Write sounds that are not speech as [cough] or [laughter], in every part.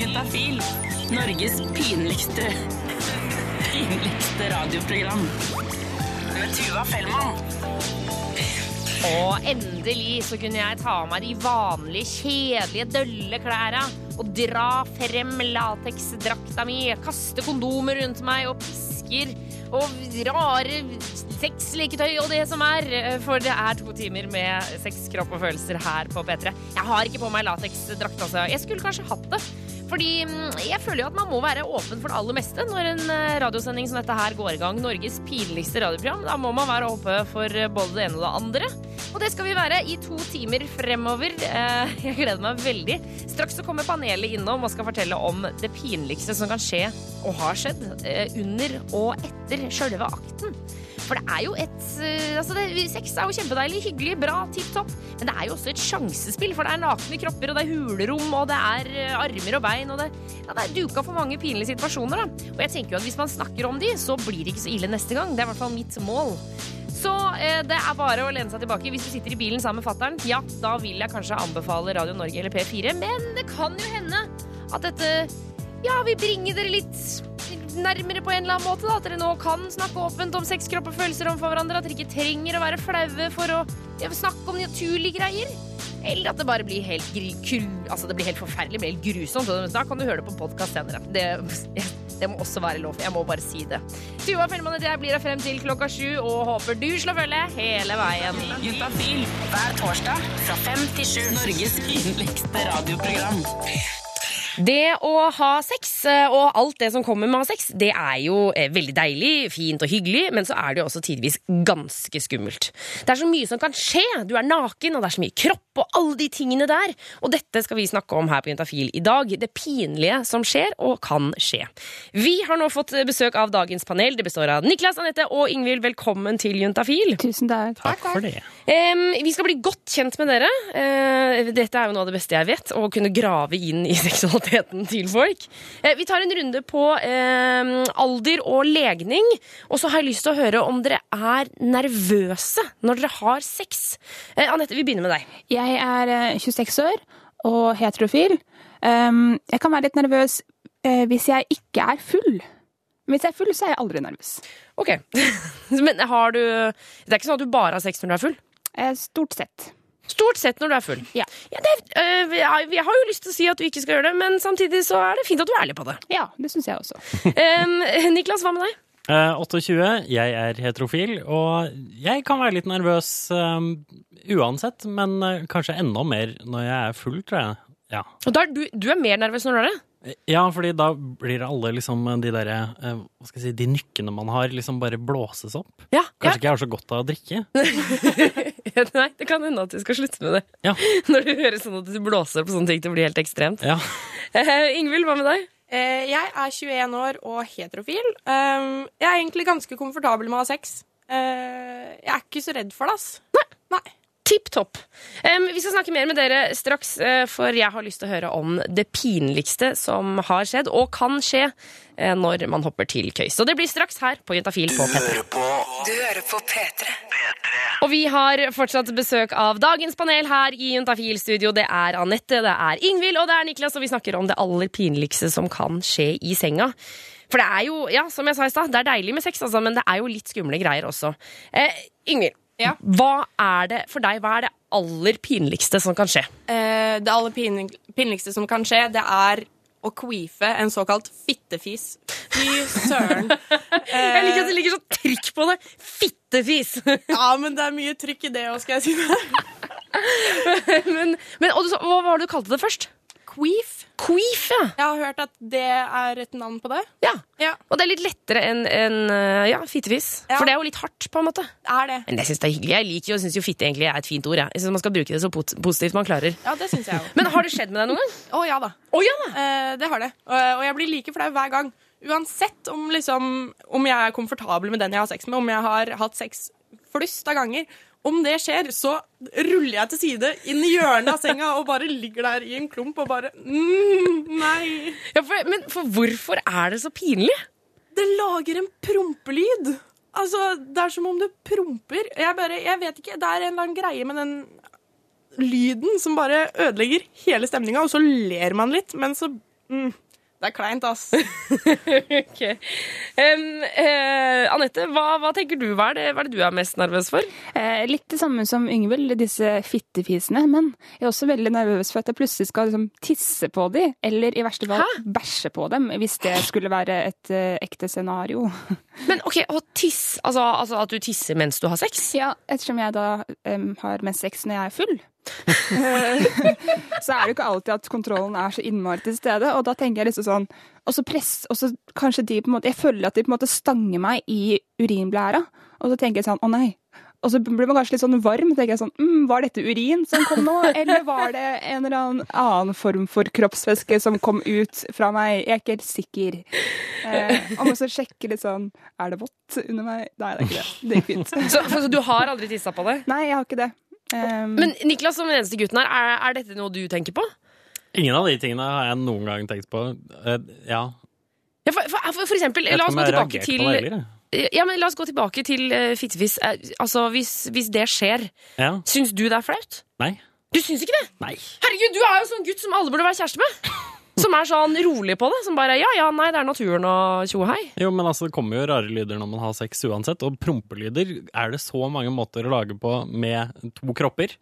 Juntafil. Norges pinligste pinligste radioprogram. Med Tuva Fellmann. Og endelig så kunne jeg ta av meg de vanlige, kjedelige, dølle klæra og dra frem lateksdrakta mi, kaste kondomer rundt meg og pisker og rare sexleketøy og det som er. For det er to timer med sex, kropp og følelser her på P3. Jeg har ikke på meg lateksdrakt, altså. Jeg skulle kanskje hatt det. Fordi mm, jeg føler jo at man må være åpen for det aller meste når en eh, radiosending som dette her går i gang. Norges pinligste radioprogram. Da må man være åpen for eh, både det ene og det andre. Og det skal vi være i to timer fremover. Eh, [laughs] Jeg gleder meg veldig. Straks så kommer panelet innom og skal fortelle om det pinligste som kan skje og har skjedd under og etter sjølve akten. For det er jo et eh, altså det, Sex er jo kjempedeilig, hyggelig, bra, tipp topp. Men det er jo også et sjansespill, for det er nakne kropper, og det er hulerom, og det er eh, armer og bein, og det, ja, det er duka for mange pinlige situasjoner. da. Og jeg tenker jo at hvis man snakker om de, så blir det ikke så ille neste gang. Det er i hvert fall mitt mål. Så eh, det er bare å lene seg tilbake. Hvis du sitter i bilen sammen med fattern, ja, da vil jeg kanskje anbefale Radio Norge eller P4. Men det kan jo hende at dette ja, vil bringe dere litt nærmere på en eller annen måte. da, At dere nå kan snakke åpent om sex, kropp og følelser om hverandre. At dere ikke trenger å være flaue for å snakke om naturlige greier. Eller at det bare blir helt, altså det blir helt forferdelig, blir helt grusomt. Da kan du høre det på podkast senere. Det, det må også være lov. Jeg må bare si det. Tuva Fellmann heter jeg, blir her frem til klokka sju og håper du slår følge hele veien. Juntafil hver torsdag fra fem til sju. Norges pinligste radioprogram. Det å ha sex, eh, og alt det som kommer med å ha sex, det er jo eh, veldig deilig, fint og hyggelig, men så er det jo også tidvis ganske skummelt. Det er så mye som kan skje. Du er naken, og det er så mye kropp og alle de tingene der. Og dette skal vi snakke om her på Juntafil i dag. Det pinlige som skjer og kan skje. Vi har nå fått besøk av dagens panel. Det består av Niklas, Anette og Ingvild. Velkommen til Juntafil. Tusen takk. Takk for det. Um, vi skal bli godt kjent med dere. Uh, dette er jo noe av det beste jeg vet, å kunne grave inn i [laughs] seksualiteten til folk. Uh, vi tar en runde på uh, alder og legning, og så har jeg lyst til å høre om dere er nervøse når dere har sex. Eh, Anette, vi begynner med deg. Jeg er eh, 26 år og heterofil. Um, jeg kan være litt nervøs eh, hvis jeg ikke er full. Men hvis jeg er full, så er jeg aldri nervøs. Ok, [laughs] Men har du Det er ikke sånn at du bare har sex når du er full? Eh, stort sett. Stort sett når du er full. Ja. det, øh, jeg, jeg har jo lyst til å si at du ikke skal gjøre det, men samtidig så er det fint at du er ærlig på det. Ja, det syns jeg også. um, [laughs] Niklas, hva med deg? Eh, 28, jeg er heterofil, og jeg kan være litt nervøs um, uansett, men eh, kanskje enda mer når jeg er full, tror jeg. Ja. Og er du, du er mer nervøs når du er det? ja, fordi da blir alle liksom de derre eh, Hva skal jeg si, de nykkene man har, liksom bare blåses opp. Ja. Kanskje ikke jeg har så godt av å drikke. [laughs] Nei, det kan hende at du skal slutte med det. Ja. [laughs] Når du hører sånn at du blåser på sånne ting, det blir helt ekstremt. Ja. Uh, Ingvild, hva med deg? Eh, jeg er 21 år og heterofil. Um, jeg er egentlig ganske komfortabel med å ha sex. Eh, jeg er ikke så redd for det, ass. Nei. Nei. Tipp topp. Um, vi skal snakke mer med dere straks, eh, for jeg har lyst til å høre om det pinligste som har skjedd, og kan skje, eh, når man hopper til køys. Så det blir straks her på Juntafil på P3. Du hører på P3. Og vi har fortsatt besøk av dagens panel her i Juntafil-studio. Det er Anette, det er Ingvild og det er Niklas, og vi snakker om det aller pinligste som kan skje i senga. For det er jo, ja, som jeg sa i stad, det er deilig med sex, altså, men det er jo litt skumle greier også. Eh, Ingvild, Ja. hva er det for deg, hva er det aller pinligste som kan skje? Eh, det aller pin pinligste som kan skje, det er å queefe en såkalt fittefis. Fy søren. [laughs] Jeg liker at det ligger så trykk på det. Fittefis! [laughs] Ja, men det er mye trykk i det òg, skal jeg si det. [laughs] men, men, og du, hva var det du kalte det først? Queef. Queef, ja. Jeg har hørt at det er et navn på det. ja. Ja, Og det er litt lettere enn enn, eh, ja, fittefis. Ja. For det er jo litt hardt, på en måte. er det. Men jeg syns det er hyggelig. Jeg liker jo, synes jo fitte egentlig er et fint ord. Jeg. Jeg synes Man skal bruke det så positivt man klarer. Ja, det synes jeg også. Men har det skjedd med deg noen gang? Å ja da. Oh, ja da! Eh, det har det. Og, og jeg blir like flau hver gang. Uansett om, liksom, om jeg er komfortabel med den jeg har sex med, om jeg har hatt sex flust av ganger. Om det skjer, så ruller jeg til side inn i hjørnet av senga og bare ligger der i en klump og bare mm, Nei. Ja, for, men for hvorfor er det så pinlig? Det lager en prompelyd. Altså, det er som om du promper. Jeg bare, jeg vet ikke, Det er en eller annen greie med den lyden som bare ødelegger hele stemninga, og så ler man litt, men så mm, Det er kleint, ass. [laughs] Ok. Um, uh, Anette, hva, hva tenker du? Hva er, det, hva er det du er mest nervøs for? Eh, litt det samme som Yngvild, disse fittefisene. Men jeg er også veldig nervøs for at jeg plutselig skal liksom, tisse på dem, eller i verste fall bæsje på dem, hvis det skulle være et uh, ekte scenario. [laughs] Men ok, å tisse, altså, altså at du tisser mens du har sex? Ja, ettersom jeg da um, har mest sex når jeg er full. [laughs] Så er det jo ikke alltid at kontrollen er så innmari til stede, og da tenker jeg liksom sånn Og så press, og så kanskje de på en måte Jeg føler at de på en måte stanger meg i urinblæra, og så tenker jeg sånn å nei. Og så blir man kanskje litt sånn varm. tenker jeg sånn, mm, Var dette urin som kom nå, eller var det en eller annen annen form for kroppsvæske som kom ut fra meg? Jeg er ikke helt sikker. Eh, og må så sjekke litt sånn Er det vått under meg? Nei, det er ikke det. Det gikk fint. [laughs] Så, så du har aldri tissa på det? Nei, jeg har ikke det. Um, Men Niklas, som den eneste gutten her, er, er dette noe du tenker på? Ingen av de tingene har jeg noen gang tenkt på. Uh, ja. Ja, for, for, for, eksempel, Jeg la oss gå tilbake til heller. Ja, men La oss gå tilbake til uh, fittefis. Eh, altså, hvis, hvis det skjer, Ja. syns du det er flaut? Nei. Du syns ikke det? Nei. Herregud, du er jo sånn gutt som alle burde være kjæreste med! Som er sånn rolig på det. Som bare ja, ja, nei, det er naturen og tjo hei. Jo, men altså, det kommer jo rare lyder når man har sex uansett, og prompelyder er det så mange måter å lage på med to kropper.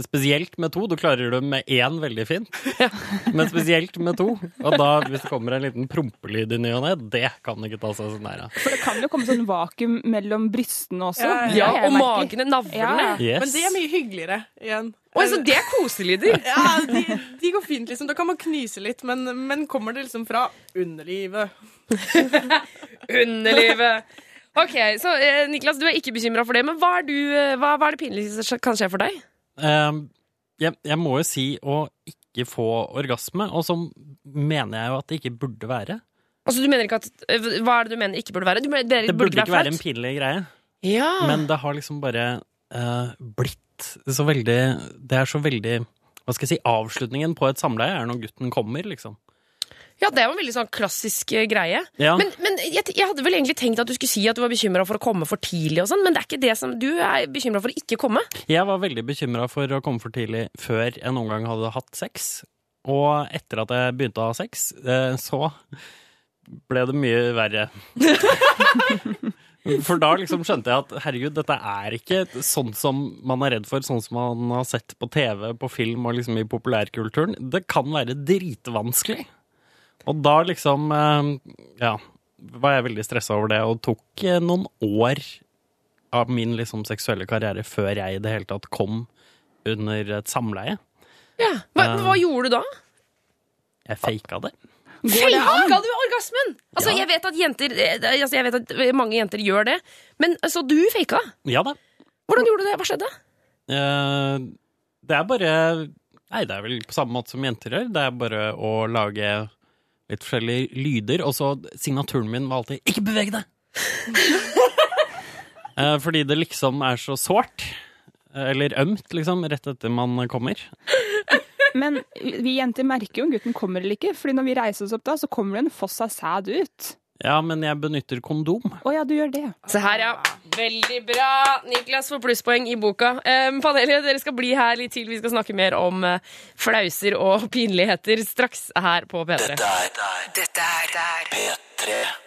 Spesielt med to. Du klarer det med én veldig fint, [laughs] men spesielt med to. Og da, hvis det kommer en liten prompelyd i ny og ne, det kan ikke ta seg så nær av. For det kan jo komme sånn vakuum mellom brystene også. Ja, Ja, jeg Og magene, navlene. Ja. Yes. Men det er mye hyggeligere igjen. Oi, så det er koselyder! Ja, de, de går fint, liksom. Da kan man knyse litt, men, men kommer det liksom fra underlivet? [laughs] Underlivet. Ok, så eh, Niklas, du er ikke bekymra for det, men hva er, du, eh, hva, hva er det pinligste som kan skje for deg? Ehm, jeg, jeg må jo si å ikke få orgasme, og så mener jeg jo at det ikke burde være. Altså, du mener ikke at eh, Hva er det du mener ikke burde være? Du mener, det, Det burde ikke være en pinlig greie. Ja. Men det har liksom bare uh, blitt så veldig Det er så veldig Hva skal jeg si Avslutningen på et samleie er når gutten kommer, liksom. Ja, det er jo en veldig sånn klassisk eh, greie. Ja. Men, men jeg, jeg hadde vel egentlig tenkt at du skulle si at du var bekymra for å komme for tidlig og sånn, men det er ikke det som Du er bekymra for å ikke komme. Jeg var veldig bekymra for å komme for tidlig før jeg noen gang hadde hatt sex. Og etter at jeg begynte å ha sex, eh, så ble det mye verre. [laughs] For da liksom skjønte jeg at herregud, dette er ikke sånn som man er redd for, sånn som man har sett på TV, på film og liksom i populærkulturen. Det kan være dritvanskelig. Og da liksom eh, Ja, var jeg veldig stressa over det, og tok eh, noen år av min liksom seksuelle karriere før jeg i det hele tatt kom under et samleie. Ja. Hva, uh, hva gjorde du da? Jeg faka det. Faka du orgasmen?! Altså, Ja. jeg vet at jenter altså, Jeg vet at mange jenter gjør det, men altså, du faka? Ja da. Hvordan gjorde du det? Hva skjedde? Uh, det er bare Nei, det er vel på samme måte som jenter gjør. Det er bare å lage litt forskjellige lyder. Og så signaturen min var alltid 'ikke beveg deg'! [laughs] Eh, fordi det liksom er så sårt. eh, Eller ømt, liksom, rett etter man kommer. Men vi jenter merker jo om gutten kommer eller ikke, fordi når vi reiser oss opp da, så kommer det en foss av sæd ut. Ja, men jeg benytter kondom. Å ja, du gjør det. Se her, ja. Veldig bra. Niklas får plusspoeng i boka. Um, panelet, dere skal bli her litt til. Vi skal snakke mer om uh, flauser og pinligheter straks her på P3. Dette er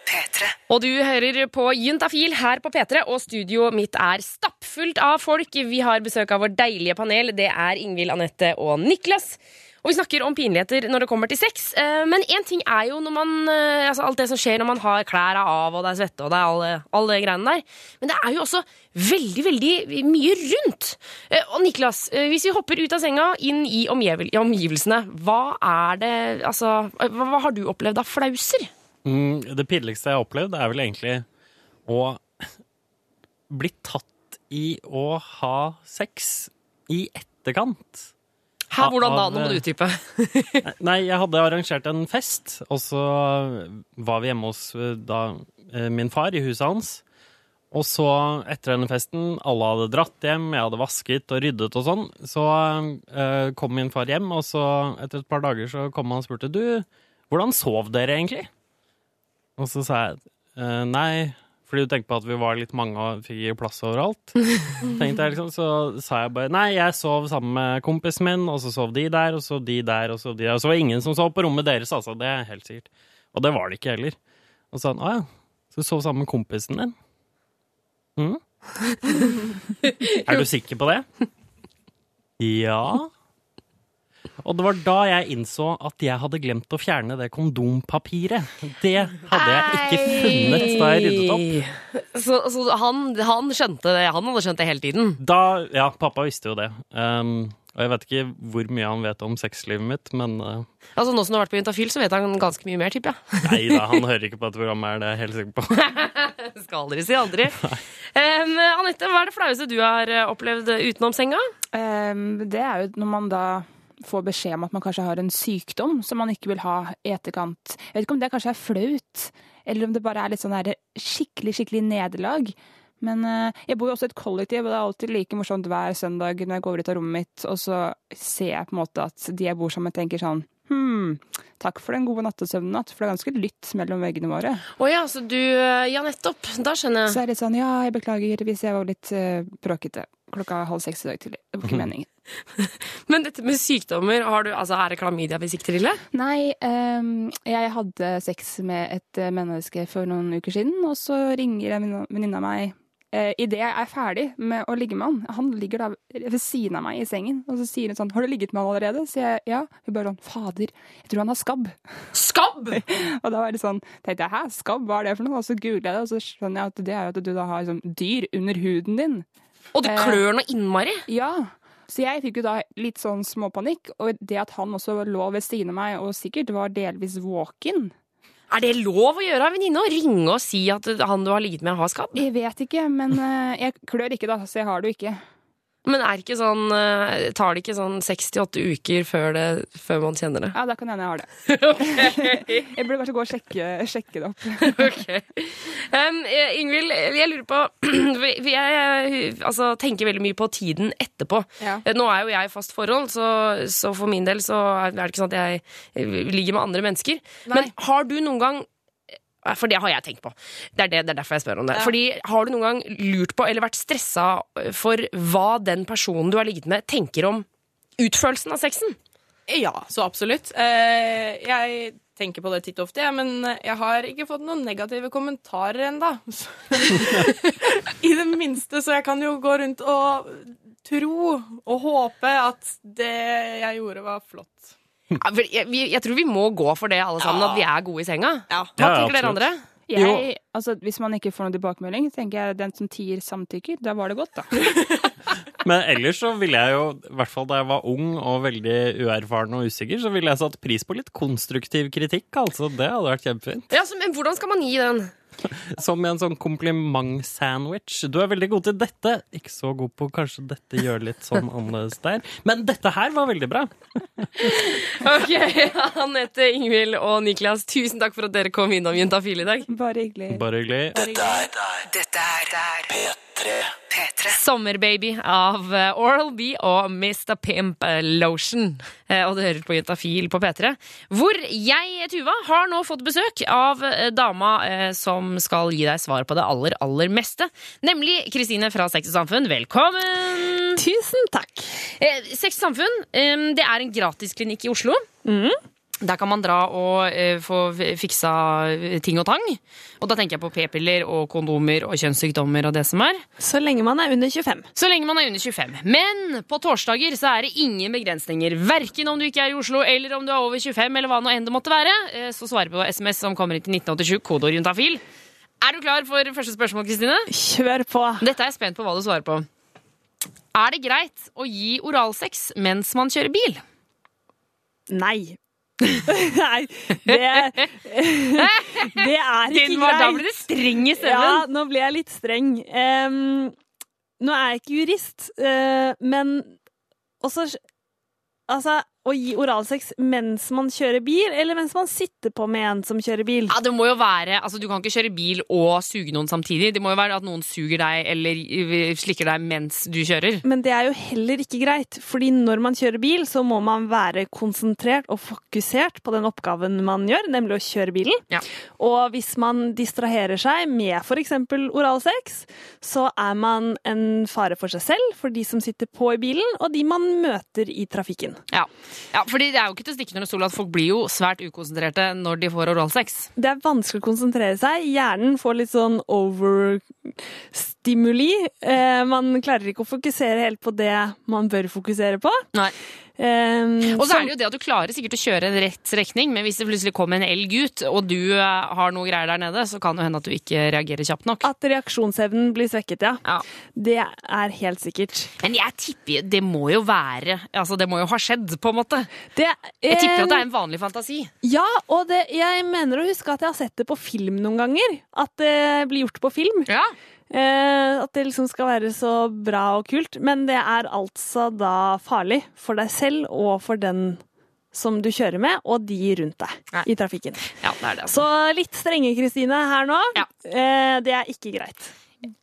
P3. Og du hører på Juntafil her på P3, og studioet mitt er stappfullt av folk. Vi har besøk av vår deilige panel. Det er Ingvild, Anette og Niklas. Og vi snakker om pinligheter når det kommer til sex. Eh, Men én ting er jo når man, eh, altså alt det som skjer når man har klærne av, og det er svette, og det er alle, alle greiene der. Men det er jo også veldig, veldig mye rundt. Eh, Og Niklas, hvis vi hopper ut av senga, inn i omgivelsene, hva er det Altså, hva har du opplevd av flauser? Mm, det pinligste jeg har opplevd, er vel egentlig å bli tatt i å ha sex i etterkant. Hæ, hvordan da? Nå må du utdype. [laughs] Nei, jeg hadde arrangert en fest, og så var vi hjemme hos eh, da, eh, min far i huset hans. Og så, etter denne festen, alle hadde dratt hjem, jeg hadde vasket og ryddet og sånn, så eh, kom min far hjem, og så etter et par dager så kom han og spurte du, hvordan sov dere egentlig? Og så sa jeg eh, nei, Fordi du tenker på at vi var litt mange og fikk plass overalt. [laughs] Tenkte jeg liksom, Så sa jeg bare nei, jeg sov sammen med kompisen min, og så sov de der, og så de der, og så de der. Og så var det ingen som sov på rommet deres, altså. Det er helt sikkert. Og det var det ikke heller. Og så sa han å ja, så du sov sammen med kompisen din? Mm? [laughs] er du sikker på det? Ja. Og det var da jeg innså at jeg hadde glemt å fjerne det kondompapiret. Det hadde jeg ikke funnet da jeg ryddet opp. Så, så han, han skjønte det. Han hadde skjønt det hele tiden. Da, ja, pappa visste jo det. Um, og jeg vet ikke hvor mye han vet om sexlivet mitt, men uh, Altså Nå som du har vært på Juntafil, så vet han ganske mye mer, tipper jeg. nei da, han [laughs] hører ikke på dette programmet, er det jeg helt sikker på. [laughs] Skal aldri si aldri. [laughs] Um, Anette, hva er det flaueste du har eh, opplevd utenom senga? Um, det er jo når man da får beskjed om at man kanskje har en sykdom som man ikke vil ha i etterkant. Jeg vet ikke om det kanskje er flaut, eller om det bare er litt sånn der skikkelig, skikkelig nederlag. Men eh, jeg bor jo også i et kollektiv, og det er alltid like morsomt hver søndag når jeg går ut av rommet mitt, og så ser jeg på en måte at de jeg bor sammen med, tenker sånn Hm, takk for den gode nattesøvnen, natt, for det er ganske lytt mellom veggene våre. Å ja, så du eh, Ja, nettopp. Da skjønner jeg. Så er det litt sånn ja, jeg beklager hvis jeg var litt uh, bråkete klokka halv seks i dag tidlig. Det var ikke meningen. [laughs] Men dette med sykdommer, har du, altså, er det klamydia vi sikter til? Nei, um, jeg hadde sex med et eh, menneske for noen uker siden, og så ringer en venninne- venninne av meg uh, idet jeg er ferdig med å ligge med han. Han ligger da ved siden av meg i sengen, og så sier hun sånn 'Har du ligget med han allerede?' Så jeg ja. Hun bare sånn 'Fader, jeg tror han har skabb'. Skabb! [laughs] Og da var det sånn, tenkte jeg 'hæ, skabb, hva er det for noe?' Og så googler jeg det, og så skjønner jeg at det er jo at du da har liksom, dyr under huden din. Og det klør noe innmari. Ja, så jeg fikk jo da litt sånn småpanikk, og det at han også lå ved siden av meg og sikkert var delvis våken. Er det lov å gjøre av venninne? Å ringe og si at han du har ligget med, har skadd? Jeg vet ikke, men eh, jeg klør ikke da, så jeg har det jo ikke. Men er ikke sånn, eh, tar det ikke sånn seks til åtte uker før, det, før man kjenner det? Ja, da kan hende jeg har det. [laughs] jeg burde kanskje gå og sjekke, sjekke det opp. [laughs] Ok. Um, Ingvild, jeg lurer på [clears throat] for Jeg altså, tenker veldig mye på tiden etterpå. Ja. Eh, Nå er jo jeg i fast forhold, så, så for min del så er det ikke sånn at jeg ligger med andre mennesker. Nei. Men har du noen gang for det har jeg tenkt på. Det er, det, det er derfor jeg spør om det. Ja. Fordi Har du noen gang lurt på eller vært stressa for hva den personen du har ligget med, tenker om utførelsen av sexen? Ja, så absolutt. Eh, jeg tenker på det titt og ofte, jeg, men jeg har ikke fått noen negative kommentarer ennå. [laughs] I det minste, så jeg kan jo gå rundt og tro og håpe at det jeg gjorde, var flott. [laughs] Ja, for jeg, jeg tror vi må gå for det, alle sammen, Ja. at vi er gode i senga. Ja. Hva Ja, tenker dere andre? Jeg, altså, hvis man ikke får noen tilbakemelding, tenker jeg den som tier samtykker, da var det godt, da. [laughs] [laughs] Men ellers så ville jeg jo, i hvert fall da jeg var ung og veldig uerfaren og usikker, så ville jeg satt pris på litt konstruktiv kritikk, altså. Det hadde vært kjempefint. Ja, så, men hvordan skal man gi den? [laughs] Som i en sånn kompliment-sandwich. Du er veldig god til dette. Ikke så god på kanskje dette gjør litt sånn annerledes der. Men dette her var veldig bra. [laughs] Ok, Anette, Ingvild og Niklas, tusen takk for at dere kom innom Juntafil i dag. Bare hyggelig. Bare hyggelig. Dette er P3. P3. Sommerbaby av eh, Oral B og Mr. Pimp Lotion. Eh, Og du hører på Juntafil på P3. Hvor jeg, Tuva, har nå fått besøk av eh, dama eh, som skal gi deg svar på det aller, aller meste. Nemlig Kristine fra Sex og Samfunn. Velkommen! Tusen takk. Eh, Sex og Samfunn eh, det er en gratisklinikk i Oslo. Der kan man dra og eh, få fiksa eh, ting og tang. Og da tenker jeg på p-piller og kondomer og kjønnssykdommer og det som er. Så lenge man er under 25. Så lenge man er under 25. Men på torsdager så er det ingen begrensninger. Verken om du ikke er i Oslo eller om du er over 25, eller hva nå enn det måtte være. Eh, Så svarer på SMS som kommer inn til 1987, kodeorientafil. Er du klar for første spørsmål, Kristine? Kjør på. Dette er jeg spent på hva du svarer på. Er det greit å gi oralsex mens man kjører bil? Nei. [laughs] Nei, det [laughs] Det er ikke greit. da blir ble det streng i Ja, nå ble jeg litt streng. Um, nå er jeg ikke jurist, uh, men også Altså, å gi oralsex mens man kjører bil, eller mens man sitter på med en som kjører bil? Ja, det må jo være, altså Du kan ikke kjøre bil og suge noen samtidig. Det må jo være at noen suger deg eller øh, slikker deg mens du kjører. Men det er jo heller ikke greit, fordi når man kjører bil, så må man være konsentrert og fokusert på den oppgaven man gjør, nemlig å kjøre bilen. Ja. Og hvis man distraherer seg med f.eks. oralsex, så er man en fare for seg selv, for de som sitter på i bilen, og de man møter i trafikken. Ja. Ja, fordi det er jo ikke til å stikke under stol at folk blir jo svært ukonsentrerte når de får oralsex. Det er vanskelig å konsentrere seg. Hjernen får litt sånn overstimuli. Eh, man klarer ikke å fokusere helt på det man bør fokusere på. Nei. Eh, Og så er det jo det at du klarer sikkert å kjøre en rett strekning, men hvis det plutselig kommer en elg ut, og du eh, har noe greier der nede, så kan det hende at du ikke reagerer kjapt nok. At reaksjonsevnen blir svekket, ja. Ja. Det er helt sikkert. Men jeg tipper det må jo være Altså, det må jo ha skjedd, på en måte. Det, Jeg tipper at det er en vanlig fantasi. Ja, og det, jeg mener å huske at jeg har sett det på film noen ganger. At det blir gjort på film. Ja. Eh, at det liksom skal være så bra og kult. Men det er altså da farlig for deg selv og for den som du kjører med, og de rundt deg Nei. i trafikken. ja, det er det. Altså. Så litt strenge, Kristine, her nå. Ja. Eh, det er ikke greit.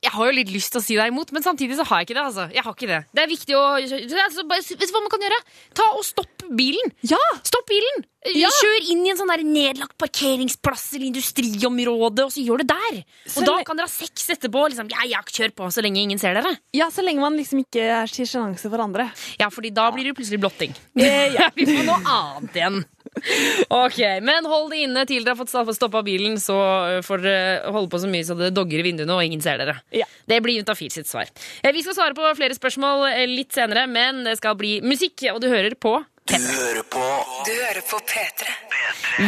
Jeg har jo litt lyst til å si deg imot, men samtidig så har jeg ikke det. altså. Jeg har ikke det. Det er viktig å altså, hva man kan gjøre? Ta og Stopp bilen! Ja! Stopp bilen! Ja. Kjør inn i en sånn der nedlagt parkeringsplass eller industriområde, og så gjør det der. Så Og da kan dere ha sex etterpå. Liksom, ja, ja, kjør på, så lenge ingen ser dere. Ja, så lenge man liksom ikke er til sjenanse for andre. Ja, fordi da blir det plutselig blotting. Eh, ja. [laughs] Vi får noe annet igjen. Ok, Men hold det inne til dere har fått stoppa bilen, så øh, får dere holde på så mye så det dogger i vinduene og ingen ser dere. Ja. Det blir Juntafil sitt svar. Eh, Vi skal svare på flere spørsmål eh, litt senere, men det skal bli musikk, og du hører på Du hører på Du hører på P3.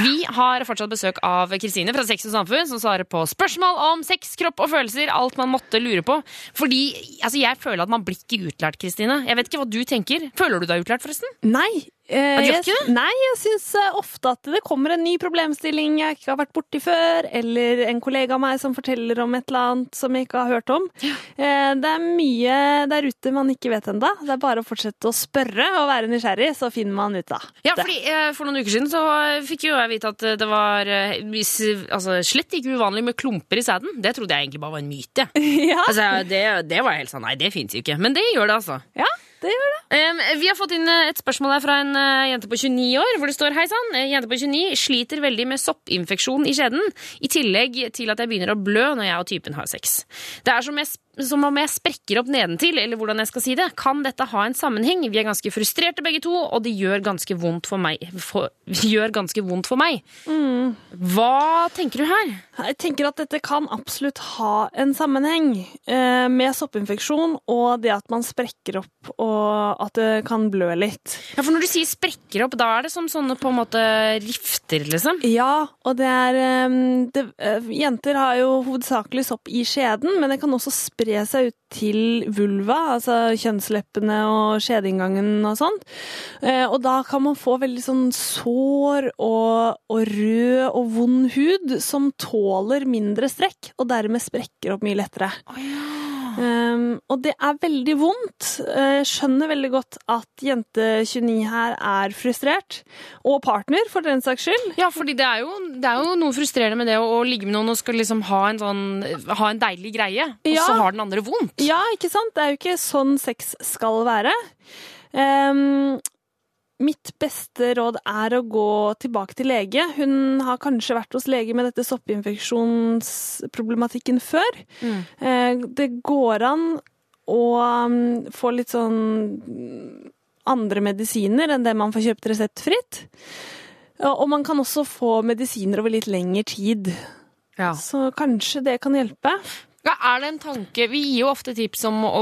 Vi har fortsatt besøk av Kristine fra Sex og Samfunn, som svarer på spørsmål om sex, kropp og følelser. Alt man måtte lure på. Fordi altså, jeg føler at man blir ikke utlært, Kristine. Jeg vet ikke hva du tenker. Føler du deg utlært, forresten? Nei. Eh, jeg, nei, jeg syns ofte at det kommer en ny problemstilling jeg ikke har vært borti før, eller en kollega av meg som forteller om et eller annet som jeg ikke har hørt om. Eh, det er mye der ute man ikke vet enda. Det er bare å fortsette å spørre og være nysgjerrig, så finner man ut av Ja, fordi eh, For noen uker siden så eh, fikk jo jeg vite at eh, det var eh, altså, slett ikke uvanlig med klumper i sæden. Det trodde jeg egentlig bare var en myte. [laughs] ja, Altså, det, det var helt sånn, Nei, det fins jo ikke. Men det gjør det, altså. ja, det gjør det. Um, vi har fått inn eh, et spørsmål her fra en uh, jente på 29 år, hvor det står Hei sann, eh, jente på 29 sliter veldig med soppinfeksjon i skjeden, i tillegg til at jeg begynner å blø når jeg og typen har sex. Det er som, jeg, som om jeg sprekker opp nedentil, eller hvordan jeg skal si det. Kan dette ha en sammenheng? Vi er ganske frustrerte begge to, og det gjør ganske vondt for meg. For, [laughs] gjør ganske vondt for meg. Hva tenker du her? Jeg tenker at dette kan absolutt ha en sammenheng eh, med soppinfeksjon og det at man sprekker opp og at det kan blø litt. Ja, for Når du sier sprekker opp, da er det som sånne på en måte rifter, liksom? Ja, og det er eh, det, eh, Jenter har jo hovedsakelig sopp i skjeden, men det kan også spre seg ut til vulva, altså kjønnsleppene og skjedeinngangen og sånn. Og da kan man få veldig sånn sår og, og rød og vond hud som tåler mindre strekk, og dermed sprekker opp mye lettere. Um, og det er veldig vondt. Eh, Jeg skjønner veldig godt at jente 29 her er frustrert. Og partner, for den saks skyld. Ja, fordi det er, jo, det er jo noe frustrerende med det å, å ligge med noen og skal liksom ha en, sånn, ha en deilig greie, og Ja. så har den andre vondt. Ja, ikke sant? Det er jo ikke sånn sex skal være. Um, mitt beste råd er å gå tilbake til lege. Hun har kanskje vært hos lege med dette soppinfeksjonsproblematikken før. Mm. Det går an å um, få litt sånn andre medisiner enn det man får kjøpt reseptfritt. Og man kan også få medisiner over litt lengre tid. Ja. Så kanskje det kan hjelpe. Ja, er det en tanke Vi gir jo ofte tips om å,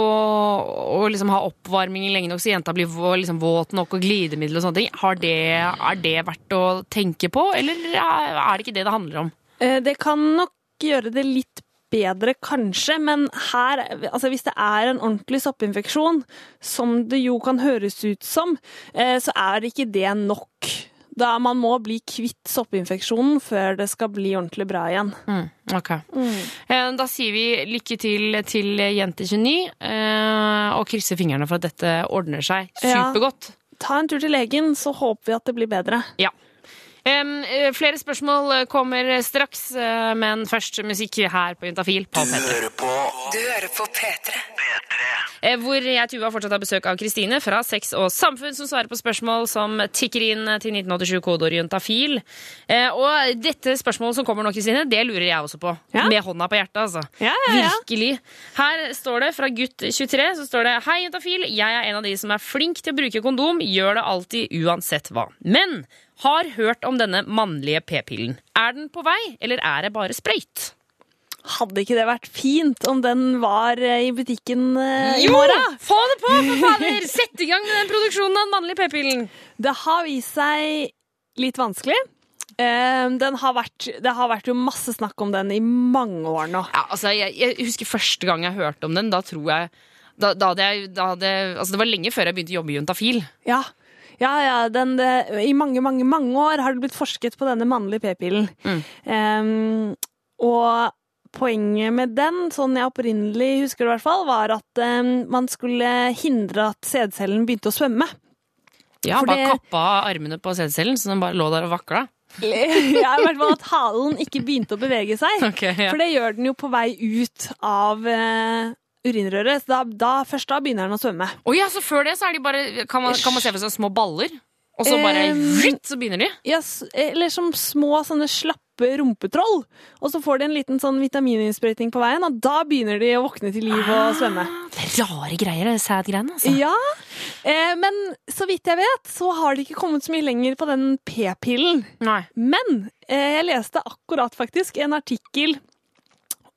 å liksom ha oppvarming lenge nok så jenta blir liksom våt nok og glidemiddel og sånne ting. Det, er det verdt å tenke på, eller er er det ikke det det handler om? Eh, Det kan nok gjøre det litt bedre, kanskje, men her, altså hvis det er en ordentlig soppinfeksjon, som det jo kan høres ut som, eh, så er det ikke det nok. Da Man må bli kvitt soppinfeksjonen før det skal bli ordentlig bra igjen. Ok. Mm. Da sier vi lykke til til jente 29, eh, og krysser fingrene for at dette ordner seg Ja. supergodt. ta en tur til legen, så håper vi at det blir bedre. Ja. Eh, flere spørsmål eh, kommer straks, eh, men først musikk her på Juntafil på Du P3. hører på Du hører på P3. Eh, Hvor jeg Tuva fortsatt har besøk av Kristine fra Sex og Samfunn, som svarer på spørsmål som tikker inn til 1987 kodeord juntafil. Eh, Og dette spørsmålet som kommer nå, Kristine, det lurer jeg også på. Ja. Med hånda på hjertet, altså. Ja, ja, ja. Virkelig. Her står det fra gutt 23 så står det Hei, juntafil. Jeg er en av de som er flink til å bruke kondom. Gjør det alltid uansett hva. Men har hørt om denne mannlige p-pillen. Er den på vei, eller er det bare sprøyt? Hadde ikke det vært fint om den var eh, i butikken eh, i morgen? Jo! Få det på, for fader! Sett i gang med den produksjonen av den mannlige p-pillen. Det har vist seg litt vanskelig. Eh, Den har vært, det har vært jo masse snakk om den i mange år nå. Ja, altså, jeg, jeg husker første gang jeg hørte om den. Da tror jeg da, da hadde jeg, da hadde, altså Det var lenge før jeg begynte å jobbe i Juntafil. Ja, ja, ja den, det, I mange, mange mange år har det blitt forsket på denne mannlige p-pillen. Mm. Um, og poenget med den, sånn jeg opprinnelig husker det i hvert fall, var at eh, man skulle hindre at sædcellen begynte å svømme. Ja, For Bare det- kappa armene på sædcellen, så den bare lå der og vakla. [laughs] ja, i hvert fall at halen ikke begynte å bevege seg. [laughs] Okay, ja. For det gjør den jo på vei ut av eh, urinrøret. Så da, da, først da begynner den å svømme. Oh, ja, så før det så er de bare Kan man, kan man se for seg små baller? Og så bare Um, vritt, så begynner de? Ja, eller som små sånne slappe rumpetroll. Og så får de en liten sånn vitamininnsprøyting på veien, og da begynner de å våkne til liv og svømme. Det er rare greier, det sædgreiene. Altså. Ja, eh, men så vidt jeg vet, så har de ikke kommet så mye lenger på den p-pillen. Nei. Men eh, jeg leste akkurat faktisk en artikkel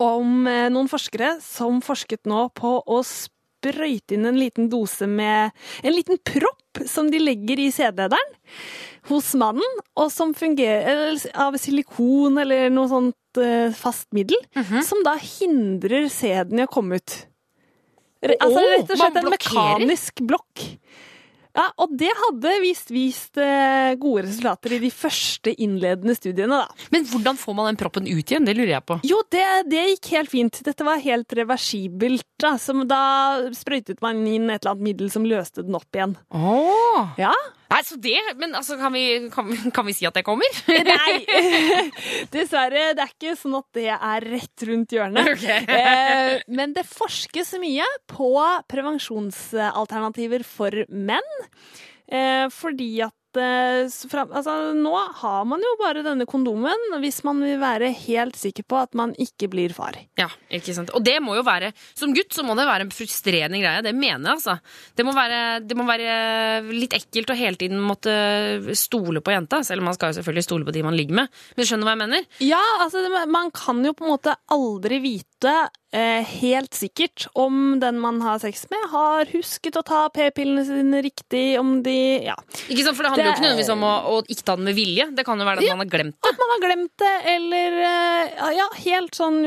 om eh, noen forskere som forsket nå på å sprøyte inn en liten dose med en liten propp som de legger i CD-lederen hos mannen, og som fungerer av silikon eller noe sånt eh, fast middel, som da hindrer sæden i å komme ut. Altså rett og slett en mekanisk blokk. Ja, og det hadde visst vist eh, gode resultater i de første innledende studiene, da. Men hvordan får man den proppen ut igjen? Det lurer jeg på. Jo, det, det gikk helt fint. Dette var helt reversibelt. Da, som da sprøytet man inn et eller annet middel som løste den opp igjen. Oh. Ja? Nei, så det, Men altså, kan vi, kan, kan vi si at det kommer? [laughs] Nei, [laughs] dessverre. Det er ikke sånn at det er rett rundt hjørnet. Ok. [laughs] Eh, men det forskes mye på prevensjonsalternativer for menn. Eh, fordi at eh, fra, altså, nå har man jo bare denne kondomen hvis man vil være helt sikker på at man ikke blir far. Ja, ikke sant. Og det må jo være Som gutt så må det være en frustrerende greie. Det mener jeg, altså. Det må være, det må være litt ekkelt å hele tiden måtte stole på jenta. Selv om man skal jo selvfølgelig stole på de man ligger med. Men du skjønner hva jeg mener? Ja, altså man kan jo på en måte aldri vite eh, helt sikkert om den man har sex med, har husket å ta p-pillene sine riktig, om de Ja. Ikke sant? For det handler jo ikke nødvendigvis om å, å ikke ta den med vilje. Det kan jo være at man har glemt det. At man har glemt det, eller eh, ja, helt sånn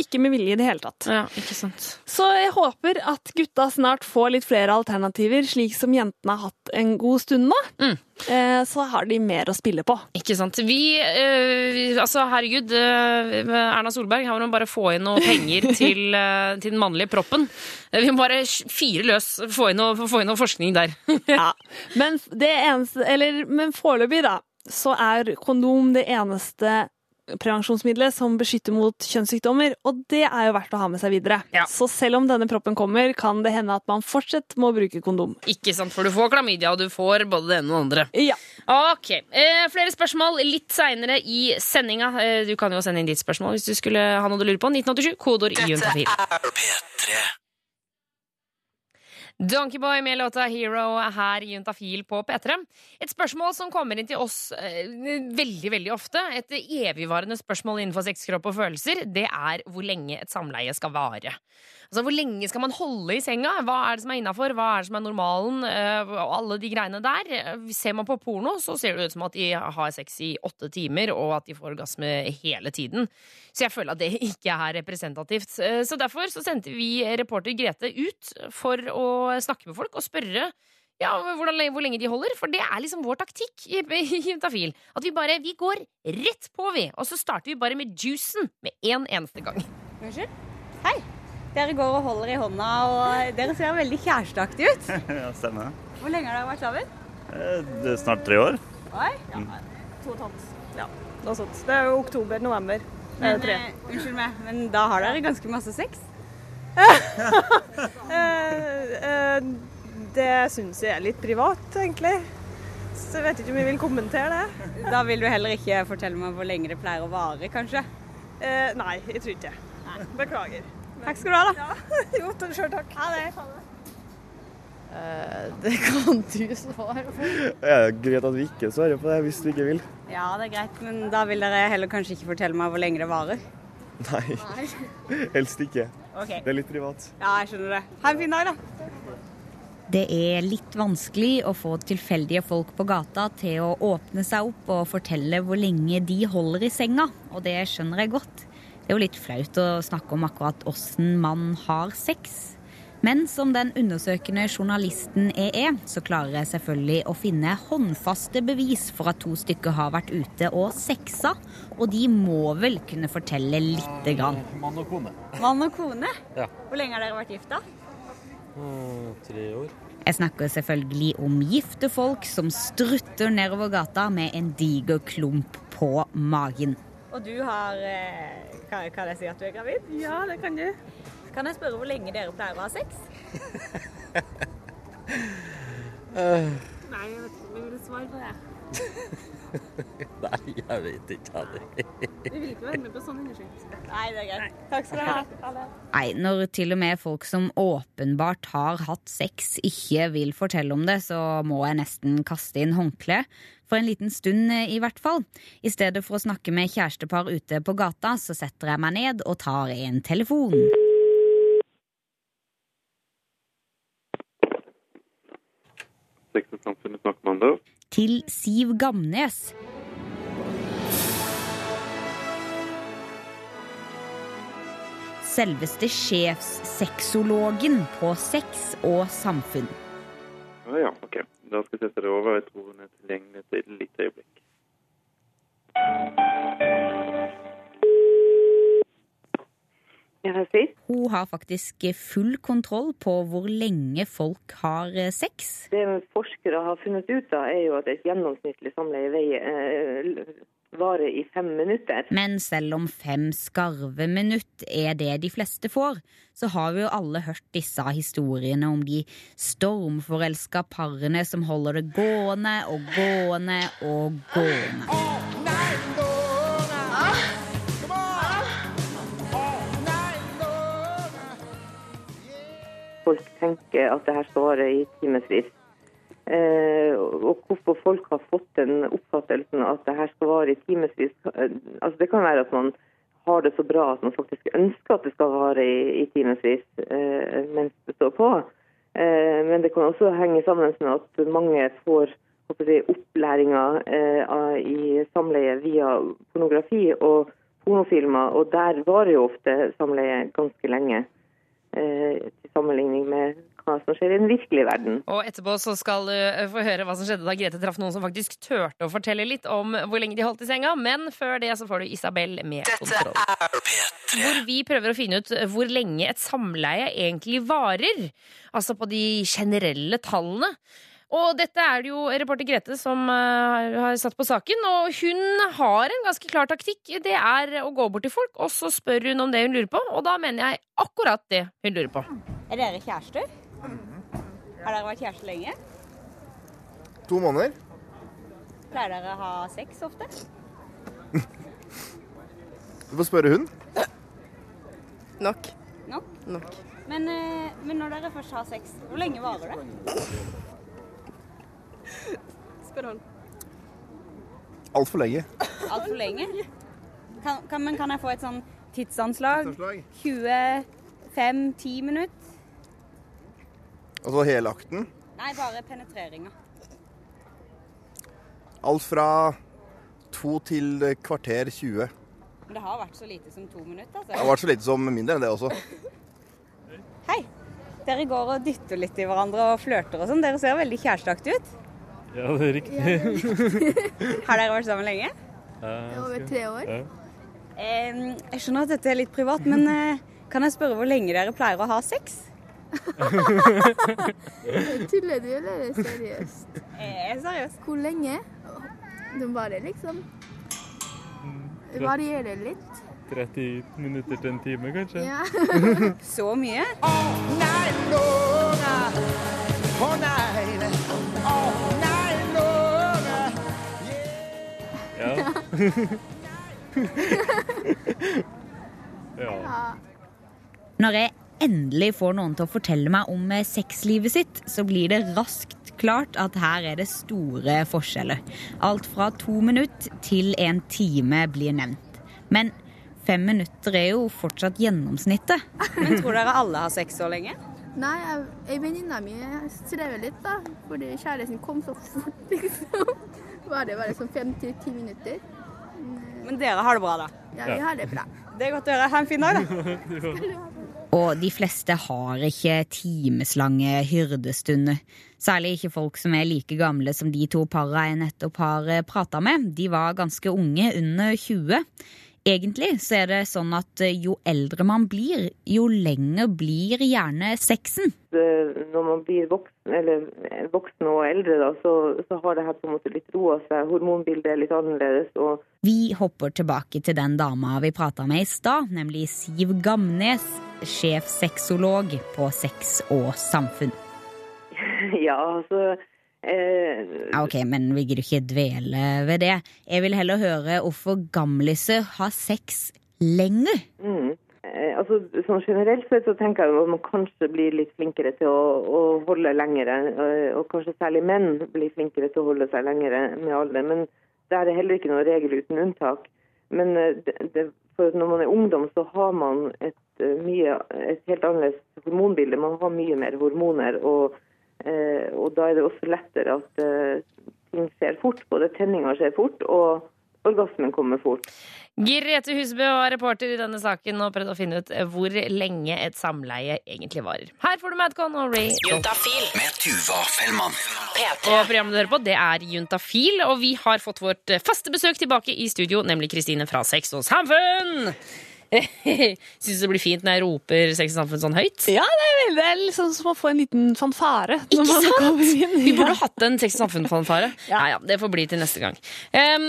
ikke med vilje i det hele tatt. Ja, ikke sant. Så jeg håper at gutta snart får litt flere alternativer, slik som jentene har hatt en god stund nå. Mm. Eh, så har de mer å spille på. Ikke sant. Vi eh, Altså, herregud. eh, Erna Solberg, her må man bare få inn noe penger [laughs] til, eh, til den mannlige proppen. Vi må bare fire løs, få inn noe, få inn noe forskning der. [laughs] Ja. [laughs] Men det eneste Eller, men foreløpig, da, så er kondom det eneste prevensjonsmiddelet som beskytter mot kjønnssykdommer, og det er jo verdt å ha med seg videre. Ja. Så selv om denne proppen kommer, kan det hende at man fortsatt må bruke kondom. Ikke sant, for du får klamydia, og du får både det ene og det andre. Ja. Ok, eh, Flere spørsmål litt seinere i sendinga. Eh, du kan jo sende inn ditt spørsmål hvis du skulle ha noe du lurer på. 1987, kodeord juntafil. P3 Donkeyboy med låta Hero her i Juntafil på P3. Et spørsmål som kommer inn til oss eh, veldig veldig ofte, et evigvarende spørsmål innenfor sex, og følelser, det er hvor lenge et samleie skal vare. Altså, Hvor lenge skal man holde i senga? Hva er det som er innafor? Hva er det som er normalen? Eh, og alle de greiene der. Eh, Ser man på porno, så ser det ut som at de har sex i åtte timer, og at de får orgasme hele tiden. Så jeg føler at det ikke er representativt. Eh, Så derfor så sendte vi reporter Grete ut for å snakke med folk og spørre ja, hvordan, hvor lenge de holder, for det er liksom vår taktikk i, i. At vi bare vi går rett på, vi. Og så starter vi bare med juicen med en eneste gang. Unnskyld? Hei. Dere går og holder i hånda, og dere ser veldig kjæresteaktige ut. [laughs] Ja, stemmer. Hvor lenge har dere vært sammen? Eh, Det er snart tre år. Oi. ja, To og et halvt. Ja, noe sånt. Det er jo oktober-november. Men, tre. eh, unnskyld meg, men da har dere ganske masse sex? [laughs] Eh, eh, det syns jeg er litt privat, egentlig. Så jeg vet ikke om jeg vil kommentere det. Da vil du heller ikke fortelle meg hvor lenge det pleier å vare, kanskje? Eh, nei, jeg tror ikke. Beklager. Takk skal du ha, da. Ja, [laughs] jo, sjøl takk. Ha det. Det kan du svare på. Det er greit at vi ikke svarer på det hvis du ikke vil. Ja, det er greit, men da vil dere heller kanskje ikke fortelle meg hvor lenge det varer. Nei, [laughs] helst ikke. Okay. Det er litt privat. Ja, jeg skjønner det. Ha en fin dag, da. Det er litt vanskelig å få tilfeldige folk på gata til å åpne seg opp og fortelle hvor lenge de holder i senga, og det skjønner jeg godt. Det er jo litt flaut å snakke om akkurat åssen man har sex. Men som den undersøkende journalisten jeg er, så klarer jeg selvfølgelig å finne håndfaste bevis for at to stykker har vært ute og sexa, og de må vel kunne fortelle lite grann. Mann og kone. Mann og kone? Ja. Hvor lenge har dere vært gifta? tre år. Jeg snakker selvfølgelig om gifte folk som strutter nedover gata med en diger klump på magen. Og du har eh, kan, kan jeg si at du er gravid? Ja, det kan du. Kan jeg spørre hvor lenge dere pleier å ha sex? [laughs] Nei, jeg vet ikke om jeg vil svare på det. [laughs] Nei, jeg vet ikke heller. Vi vil ikke være med på sånn undersøkelse. Nei, det er greit. Takk skal du ha. Ha. Nei, når til og med folk som åpenbart har hatt sex, ikke vil fortelle om det, så må jeg nesten kaste inn håndkle. For en liten stund, eh, i hvert fall. I stedet for å snakke med kjærestepar ute på gata, så setter jeg meg ned og tar en telefon. Til Siv Gamnes. Selveste sjefssexologen på sex og samfunn. Da skal jeg sette det over. Jeg tror hun er tilgjengelig til et lite øyeblikk. Hun har faktisk full kontroll på hvor lenge folk har eh, sex. Det forskere har funnet ut av, er jo at et gjennomsnittlig samleie veier, eh, varer i fem minutter. Men selv om fem skarve minutt er det de fleste får, så har vi jo alle hørt disse historiene om de stormforelska parene som holder det gående og gående og gående. Folk tenker at det her står i timevis. Eh, og hvorfor folk har fått den oppfattelsen at det her skal vare i timevis eh, altså Det kan være at man har det så bra at man faktisk ønsker at det skal vare i, i timevis eh, mens det står på. Men det kan også henge sammen med at mange får jeg, opplæringa i samleie via pornografi og pornofilmer, og der varer jo ofte samleie ganske lenge. Til sammenligning med hva som skjer i den virkelige verden. Og etterpå så skal du eh, få høre hva som skjedde da Grete traff noen som faktisk turte å fortelle litt om hvor lenge de holdt i senga. Men før det så får du Isabel med kontroll. Hvor vi prøver å finne ut hvor lenge et samleie egentlig varer. Altså på de generelle tallene. Og dette er det jo reporter Grete som eh, har satt på saken, og hun har en ganske klar taktikk. Det er å gå bort til folk, og så spør hun om det hun lurer på, og da mener jeg akkurat det hun lurer på. Er dere kjærester? Har dere vært kjærester lenge? To måneder. Pleier dere å ha sex ofte? Du får spørre hun. Nok. Nok? Nok. Men, eh, men når dere først har sex, hvor lenge varer det? Spør han. Altfor lenge. Altfor lenge? Kan, kan, men kan jeg få et sånn tidsanslag? Tidsanslag? 25-10 minutter? Altså hele akten. Nei, bare penetreringa. Alt fra to til kvarter 20. Men det har vært så lite som to minutter, altså. Det har vært så lite som mindre enn det også. [laughs] Hei. Dere går og dytter litt i hverandre og flørter og sånn. Dere ser veldig kjæresteaktige ut. Ja, det er riktig. [laughs] Har dere vært sammen lenge? Ja, Over tre år. Ja. Jeg skjønner at dette er litt privat, men eh, Kan jeg spørre hvor lenge dere pleier å ha sex? [laughs] Tuller du, eller er det seriøst? Jeg er seriøs. Hvor lenge? Det bare liksom Det varierer litt. 30 minutter til en time, kanskje? Ja. [laughs] Så mye? [laughs] Ja. ja. Når jeg endelig får noen til å fortelle meg om eh, sexlivet sitt, så blir det raskt klart at her er det store forskjeller. Alt fra to minutter til en time blir nevnt. Men fem minutter er jo fortsatt gjennomsnittet. Men tror dere alle har sex så lenge? Nei, jeg- ei venninne mi strever litt, da. Fordi kjæresten kom så fort, [laughs] liksom. Var det bare sånn fem til ti minutter. Men dere har det bra, da? Ja, vi har det bra. Det er godt å høre. Ha en fin dag, da. [laughs] Og de fleste har ikke timeslange hyrdestunder. Særlig ikke folk som er like gamle som de to para jeg nettopp har prata med. De var ganske unge, under 20. Egentlig så er det sånn at eh, jo eldre man blir, jo lenger blir gjerne sexen. Når man blir voksen, eller eh, voksen og eldre, da, så, så har det her på en måte litt roa seg. Hormonbildet er litt annerledes. og Vi hopper tilbake til den dama vi prata med i stad, nemlig Siv Gamnes, sjefsexolog på Sex og samfunn. [laughs] Ja, altså Ok, men vi gidder ikke dvele ved det. Jeg vil heller høre hvorfor gamliser har sex lenger. Mm. Eh, altså, sånn generelt sett så tenker jeg at man kanskje blir litt flinkere til å, å holde lengre. eh, Og kanskje særlig menn blir flinkere til å holde seg lengre med alder. Men det er heller ikke noen regel uten unntak. Men eh, det, det, når man er ungdom, så har man et, eh, mye, et helt annerledes hormonbilde. Man har mye mer hormoner. Og, eh, og da er det også lettere at eh, ting skjer fort. Både tenninga skjer fort, og orgasmen kommer fort. Grete Husbø var reporter i denne saken og prøvde å finne ut hvor lenge et samleie egentlig varer. Her får du Madcon og Ray. Juntafil med Tuva Fellmann. Og programmet du hører på, det er Juntafil, og vi har fått vårt faste besøk tilbake i studio, nemlig Kristine fra Sex og Samfunn! [laughs] Syns det blir fint når jeg roper Sex og Samfunn sånn høyt? Ja, det er, veldig, det er liksom som å få en liten fanfare. når Ikke sant? Vi burde hatt en Sex og Samfunn-fanfare. [laughs] Ja. ja, det får bli til neste gang. Um,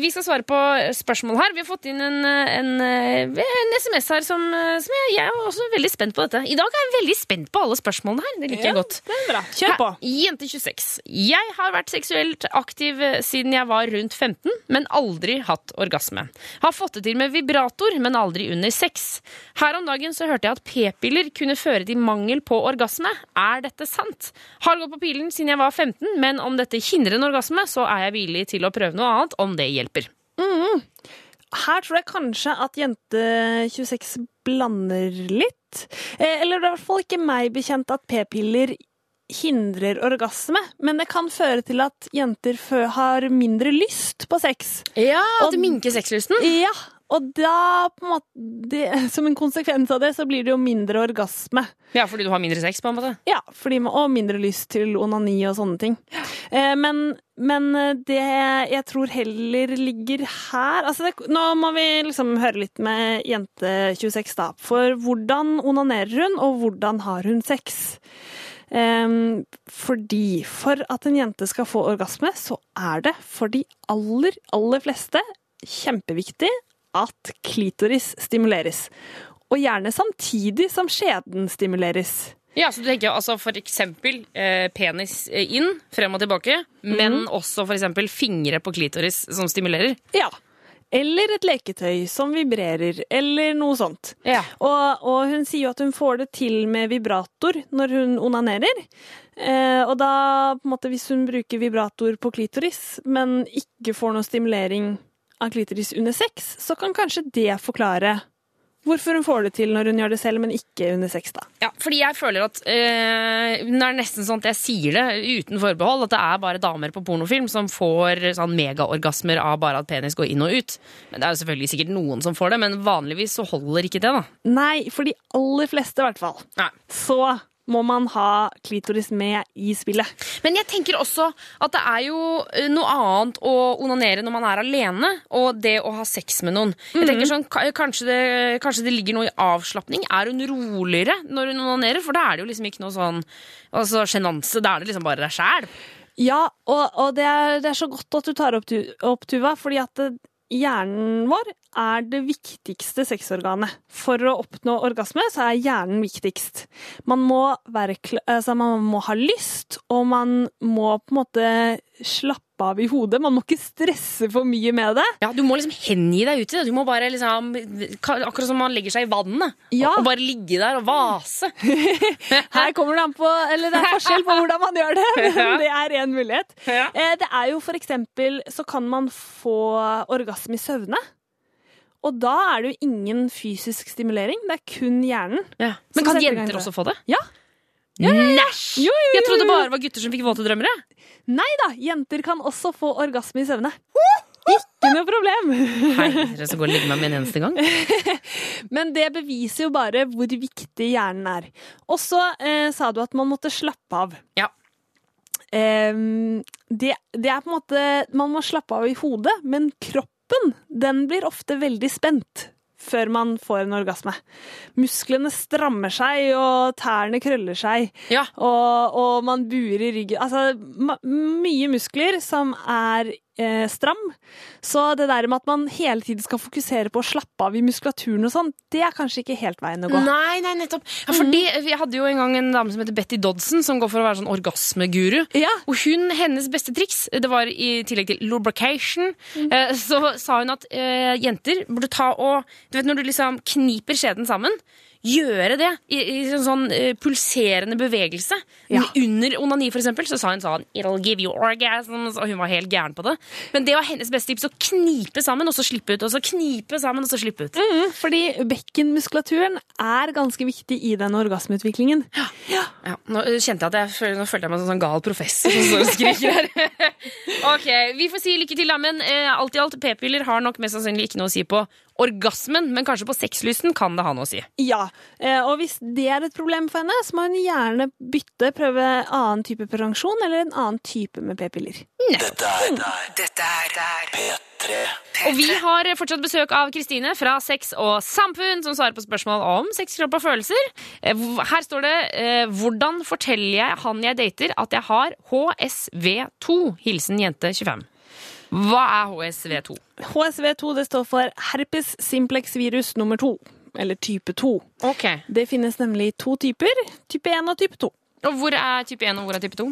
vi skal svare på spørsmål her. Vi har fått inn en, en, en SMS her som, som jeg, jeg er også veldig spent på dette. I dag er jeg veldig spent på alle spørsmålene her. Det liker jeg Ja, godt. det er bra. Kjør på. Her, Jente 26. Jeg har vært seksuelt aktiv siden jeg var rundt 15, men aldri hatt orgasme. Har fått det til med vibrator, men aldri under sex. Her om dagen så hørte jeg at p-piller kunne føre til mangel på orgasme. Er dette sant? Har gått på pilen siden jeg var 15, men om dette hindrer en orgasme, så er jeg villig til å prøve noe annet, om det hjelper. Mm. Her tror jeg kanskje at jente 26 blander litt. Eh, Eller det er i hvert fall ikke meg bekjent at p-piller hindrer orgasme, men det kan føre til at jenter har mindre lyst på sex. Ja, at det minker sexlysten? Ja, og da, på en måte, det, [laughs] som en konsekvens av det, så blir det jo mindre orgasme. Ja, fordi du har mindre sex, på en måte? Ja, fordi og mindre lyst til onani og sånne ting. Eh, men, men det jeg tror heller ligger her altså det, Nå må vi liksom høre litt med jente 26, da. For hvordan onanerer hun, og hvordan har hun sex? Ehm, fordi for at en jente skal få orgasme, så er det for de aller, aller fleste kjempeviktig at klitoris stimuleres. Og gjerne samtidig som skjeden stimuleres. Ja, så du tenker altså for eksempel eh, penis eh, inn, frem og tilbake, men også for eksempel fingre på klitoris som stimulerer? Ja. Eller et leketøy som vibrerer, eller noe sånt. Og, og hun sier jo at hun får det til med vibrator når hun onanerer. Eh, og da, på en måte, hvis hun bruker vibrator på klitoris, men ikke får noe stimulering av klitoris under sex, så kan kanskje det forklare hvorfor hun får det til når hun gjør det selv, men ikke under sex, da. Ja, fordi jeg føler at øh, Det er nesten sånn at jeg sier det uten forbehold, at det er bare damer på pornofilm som får sånn megaorgasmer av bare at penis går inn og ut. Men Det er jo selvfølgelig sikkert noen som får det, men vanligvis så holder ikke det, da. Nei, for de aller fleste i hvert fall. Så må man ha klitoris med i spillet. Men jeg tenker også at det er jo eh, noe annet å onanere når man er alene, og det å ha sex med noen. Jeg Mhm. tenker sånn, kanskje det, kanskje det ligger noe i avslapning. Er hun roligere når hun onanerer? For da er det jo liksom ikke noe sånn altså, sjenanse. Da er det liksom bare deg sjæl. Ja, og, og det, er, det er så godt at du tar opp, opp Tuva, fordi at det, hjernen vår er det viktigste sexorganet. For å oppnå orgasme så er hjernen viktigst. Man må, være, altså man må ha lyst, og man må på en måte slappe av i hodet. Man må ikke stresse for mye med det. Ja, Du må liksom hengi deg ut i det. Du må bare liksom, Akkurat som man legger seg i vannet. Og, og bare ligge der og vase. [laughs] Her kommer det an på Eller det er forskjell på hvordan man gjør det, men [laughs] det er én mulighet. Eh, Det er jo for eksempel så kan man få orgasme i søvne. Og da er det jo ingen fysisk stimulering, det er kun hjernen. Men kan jenter også få det? Ja. Ja, ja, ja. Næsj! Jeg trodde jo. bare det var gutter som fikk våte drømmer. Nei da, jenter kan også få orgasme i søvne. Ikke noe problem. Hei, så går det og legge meg en eneste gang. Men det beviser jo bare hvor viktig hjernen er. Og så eh, sa du at man måtte slappe av. Ja. Eh, det, det er på en måte Man må slappe av i hodet, men kroppen den blir ofte veldig spent før man får en orgasme. Musklene strammer seg, og tærne krøller seg. Og, og man buer i ryggen. Altså mye muskler som er eh, stram. Så det der med at man hele tiden skal fokusere på å slappe av i muskulaturen og sånn, det er kanskje ikke helt veien å gå. Nei, nei, nettopp. Ja, fordi Vi hadde jo en gang en dame som heter Betty Dodson, som går for å være sånn orgasmeguru. Og hun, hennes beste triks, det var i tillegg til lubrication, eh, så sa hun at eh, jenter burde ta og Du vet når du liksom kniper skjeden sammen? Gjøre det i, i sånn, sånn uh, pulserende bevegelse. Under onani, for eksempel, så sa hun sånn It'll give you orgasms, Og hun var helt gæren på det. Men det var hennes beste tips. Å knipe sammen, og så slippe ut. Og så knipe sammen, og så slippe ut. Mhm, fordi bekkenmuskulaturen er ganske viktig i den orgasmeutviklingen. Ja, nå eh, kjente jeg at jeg føl- nå følte jeg meg som en sånn gal professor som skriker her. [laughs] ok, Vi får si lykke til, da. Men eh, alt i alt, p-piller har nok mest sannsynlig ikke noe å si på orgasmen, men kanskje på sexlysten kan det ha noe å si. Ja, eh, og hvis det er et problem for henne, så må hun gjerne bytte, prøve annen type prevensjon eller en annen type med p-piller. Dette er, dette er P3. Og vi har fortsatt besøk av Kristine fra Sex og Samfunn, som svarer på spørsmål om sex, kropp og følelser. Eh, Her står det eh, 'Hvordan forteller jeg han jeg dater at jeg har HSV2?' Hilsen jente 25. Hva er HSV2? HSV2 det står for herpes simplex virus nummer to, eller type 2. Det finnes nemlig to typer, type 1 og type 2. Og hvor er type 1 og hvor er type 2?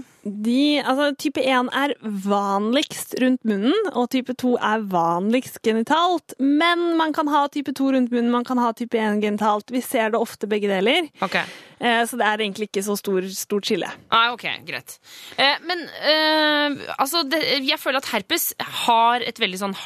De, altså, type 1 er vanligst rundt munnen, og type 2 er vanligst genitalt. Men man kan ha type 2 rundt munnen, man kan ha type 1 genitalt. Vi ser det ofte begge deler. Eh, så det er egentlig ikke så stor, stort skille. Ah, ok, greit. Eh, men eh, altså, det, jeg føler at herpes har et veldig sånn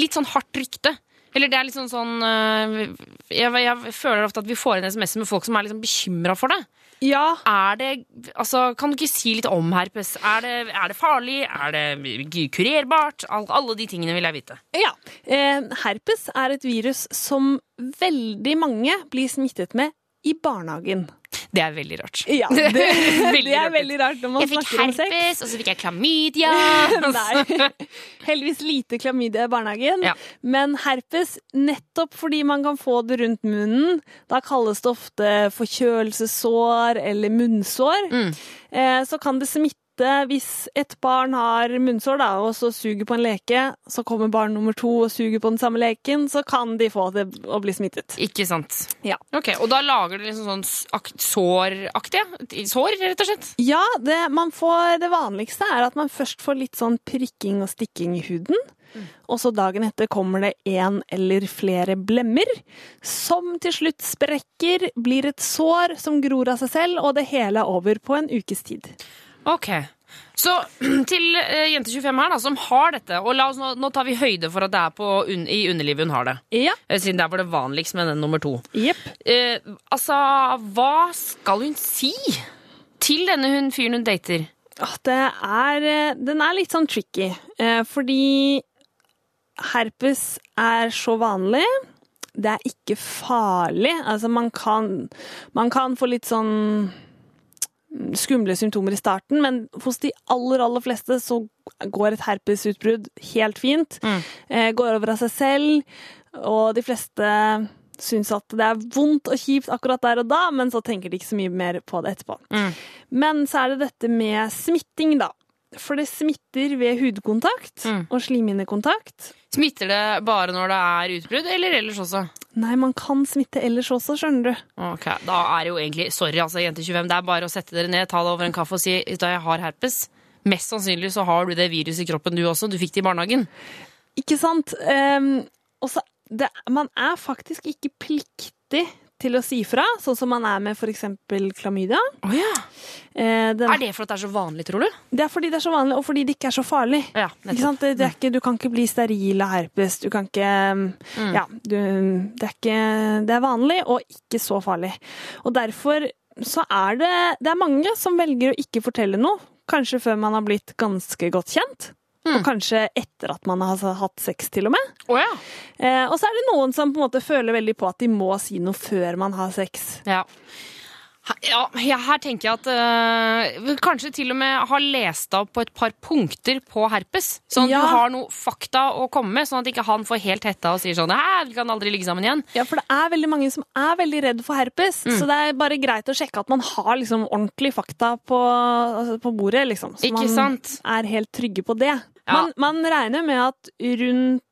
litt sånn hardt rykte. Eller det er liksom sånn sånn eh, jeg, jeg føler ofte at vi får inn SMS med folk som er liksom bekymra for det. Ja. Er det, altså, kan du ikke si litt om herpes? Er det, er det farlig? Er det kurerbart? All, alle de tingene vil jeg vite. Ja. Eh, herpes er et virus som veldig mange blir smittet med i barnehagen. Det er veldig rart. Ja, det, [laughs] det Veldig er rart. veldig rart når man snakker herpes, om sex. Jeg fikk herpes, og så fikk jeg klamydia. [laughs] Nei. Heldigvis lite klamydia i barnehagen. Men herpes, nettopp fordi man kan få det rundt munnen, da kalles det ofte forkjølelsessår eller munnsår, eh, så kan det smitte hvis et barn har munnsår da, og så suger på en leke, så kommer barn nummer to og suger på den samme leken, så kan de få det å bli smittet. Ikke sant. Ja. Ok, Og da lager det liksom sånn s- såraktige? Sår, rett og slett? Ja, det, man får, det vanligste er at man først får litt sånn prikking og stikking i huden. Og så dagen etter kommer det én eller flere blemmer, som til slutt sprekker, blir et sår som gror av seg selv, og det hele er over på en ukes tid. Ok. Så [clears throat] til uh, jente 25 her, da, som har dette, og oss nå, nå tar vi høyde for at det er på un i underlivet hun har det. Ja. Siden det er for det vanligst med den nummer to. Eh, altså, hva skal hun si til denne hun, fyren hun dater? Åh, Det er, eh, den er litt sånn tricky, Uh, fordi herpes er så vanlig. Det er ikke farlig. Altså, man kan, man kan få litt sånn skumle symptomer i starten, men hos de aller, aller fleste så går et herpesutbrudd helt fint. Mm. går over av seg selv, og de fleste syns at det er vondt og kjipt akkurat der og da, men så tenker de ikke så mye mer på det etterpå. Men så er det dette med smitting, da. For det smitter ved hudkontakt og slimhinnekontakt. Smitter det bare når det er utbrudd, eller ellers også? Nei, man kan smitte ellers også, skjønner du. Ok, Da er det jo egentlig Sorry, altså, jente 25. Det er bare å sette dere ned, ta det over en kaffe og si da jeg har herpes. Mest sannsynlig så har du det viruset i kroppen, du også. Du fikk det i barnehagen. Ikke sant? Um, og så det, Man er faktisk ikke pliktig til å si fra, sånn som man er med f.eks. klamydia. Oh, ja. eh, den, Er det for at det er så vanlig, tror du? Det er fordi det er så vanlig, og fordi det ikke er så farlig. Ja? Det, det ikke, du kan ikke bli steril av herpes. Du kan ikke Mm. Ja, du, det er ikke Det er vanlig, og ikke så farlig. Og derfor så er det Det er mange som velger å ikke fortelle noe. Kanskje før man har blitt ganske godt kjent. Og kanskje etter at man har hatt sex, til og med. Oh, ja. eh, og så er det noen som på en måte føler veldig på at de må si noe før man har sex. Ja. Ja, ja, her tenker jeg at øh, kanskje til og med har lest av på et par punkter på herpes. Sånn at Ja. du har noe fakta å komme med, sånn at ikke han får helt hetta og sier sånn Hæ, vi kan aldri ligge sammen igjen. Ja, for det er veldig mange som er veldig redd for herpes, Mm. så det er bare greit å sjekke at man har liksom ordentlig fakta på, altså på bordet, liksom. Så Ikke man sant? er helt trygge på det. Man, man regner med at rundt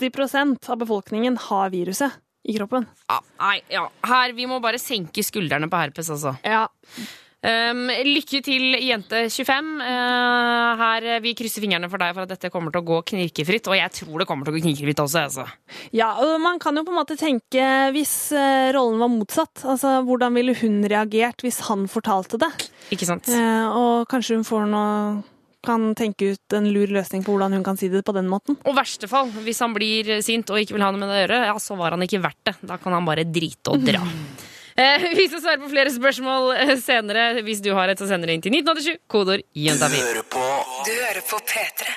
80% av befolkningen har viruset i kroppen. Ja, nei, ja. Her, vi må bare senke skuldrene på herpes, altså. Ja. Um, lykke til, jente 25. Uh, her, vi krysser fingrene for deg for at dette kommer til å gå knirkefritt. Og jeg tror det kommer til å gå knirkefritt også. Altså. Ja, og man kan jo på en måte tenke hvis eh, rollen var motsatt. Altså, hvordan ville hun reagert hvis han fortalte det? Ikke sant? Uh, og kanskje hun får noe kan tenke ut en lur løsning på hvordan hun kan si det på den måten. Og verste fall, hvis han blir sint og ikke vil ha noe med det å gjøre, ja, så var han ikke verdt det. Da kan han bare drite og dra. Eh, [laughs] vi skal svare på flere spørsmål eh, senere. Hvis du har et, så sender det inn til 1987. Kodord jentafil. Du hører på P3.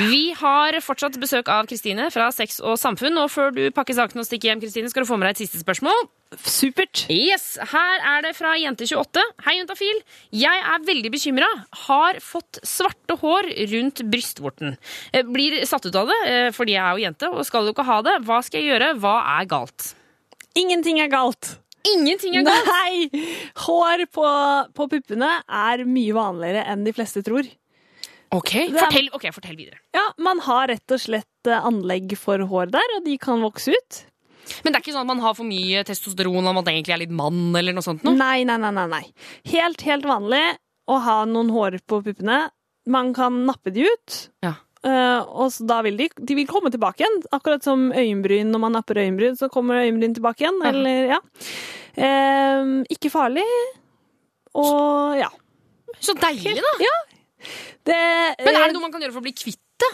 Vi har fortsatt besøk av Kristine fra Sex og Samfunn. Og før du pakker sakene og stikker hjem, Kristine, skal du få med deg et siste spørsmål. Supert. Yes, Her er det fra Jente28. Hei, Juntafil. Jeg er veldig bekymra. Har fått svarte hår rundt brystvorten. Eh, Blir satt ut av det eh, fordi jeg er jo jente og skal jo ikke ha det. Hva skal jeg gjøre? Hva er galt? Ingenting er galt. Ingenting er galt? Nei! Hår på, på puppene er mye vanligere enn de fleste tror. Ok, er- fortell, ok, fortell videre. Ja, Man har rett og slett eh, anlegg for hår der, og de kan vokse ut. Men det er ikke sånn at man har for mye testosteron og man egentlig er litt mann eller noe sånt? Nei, nei, nei, nei, nei. Helt, helt vanlig å ha noen hår på puppene. Man kan nappe de ut. Ja. Eh, og så da vil de, de vil komme tilbake igjen. Akkurat som øyenbryn. Når man napper øyenbryn, så kommer øyenbryn tilbake igjen. Ja. Eller, ja. Uh, ikke farlig. Og ja. Så deilig, da! Ja. Det, Men er det noe man kan gjøre for å bli kvitt det?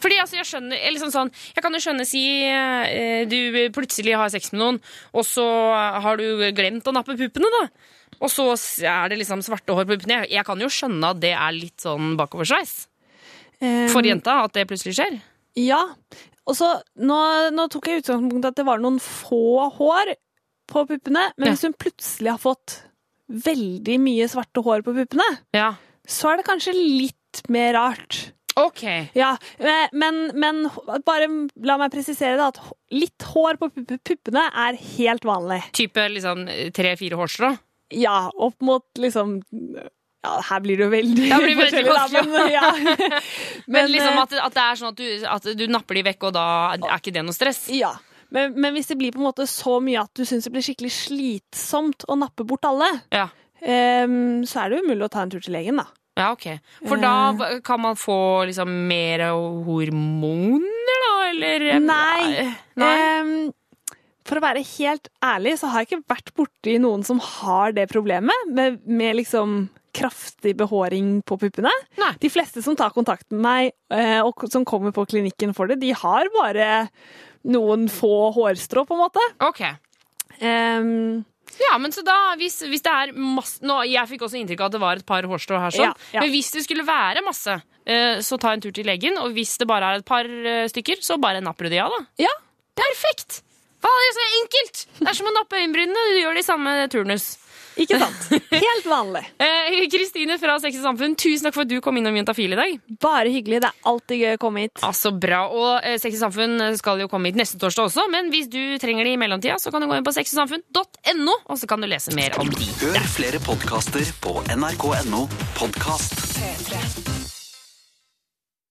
Fordi altså, jeg skjønner, sånn, sånn, jeg kan jo skjønne si eh, du plutselig har sex med noen, og så har du glemt å nappe puppene, da. Og så er det liksom svarte hår på puppene. Jeg, jeg kan jo skjønne at det er litt sånn bakoversveis for jenta, at det plutselig skjer. Ja. Og så, nå, nå tok jeg utgangspunkt i at det var noen få hår på puppene, men Ja. hvis hun plutselig har fått veldig mye svarte hår på puppene, Ja. så er det kanskje litt mer rart. Ok. Ja, eh, men, men bare la meg presisere det, at litt hår på puppene er helt vanlig. Type liksom tre-fire hårstrå? Ja, opp mot liksom Ja, her blir det jo veldig det blir veldig forskjellig, men, ja. [laughs] [laughs] Men, Men, liksom eh, at, at det er sånn at du, at du napper de vekk, og da er ikke det noe stress? Ja. Men, men hvis det blir på en måte så mye at du syns det blir skikkelig slitsomt å nappe bort alle, Ja. um, så er det umulig å ta en tur til legen, da. Ja, ok. For da kan man få liksom mer hormoner, da, eller? Nei. Nei. Um, for å være helt ærlig så har jeg ikke vært borti noen som har det problemet, med, med liksom kraftig behåring på puppene. De fleste som tar kontakt med meg, eh, og som kommer på klinikken for det, de har bare noen få hårstrå, på en måte. Ok. Um, Ja, men så da, hvis, hvis det er masse nå, Jeg fikk også inntrykk av at det var et par hårstrå her. sånn. Ja, ja. Men hvis det skulle være masse, eh, så ta en tur til legen. Og hvis det bare er et par eh, stykker, så bare napper du de av, da. Ja. Perfekt! Hva er det så enkelt? Det er som å nappe øyenbrynene. Du gjør det i samme turnus. Ikke sant? [laughs] Helt vanlig. Eh, Kristine fra Sex og Samfunn, tusen takk for at du kom innom Juntafil i dag. Bare hyggelig. Det er alltid gøy å komme hit. Altså, bra. Og eh, Sex og Samfunn skal jo komme hit neste torsdag også, men hvis du trenger det i mellomtida, så kan du gå inn på sexogsamfunn.no, og så kan du lese mer om de. Hør flere podkaster på nrk.no podkast. P3.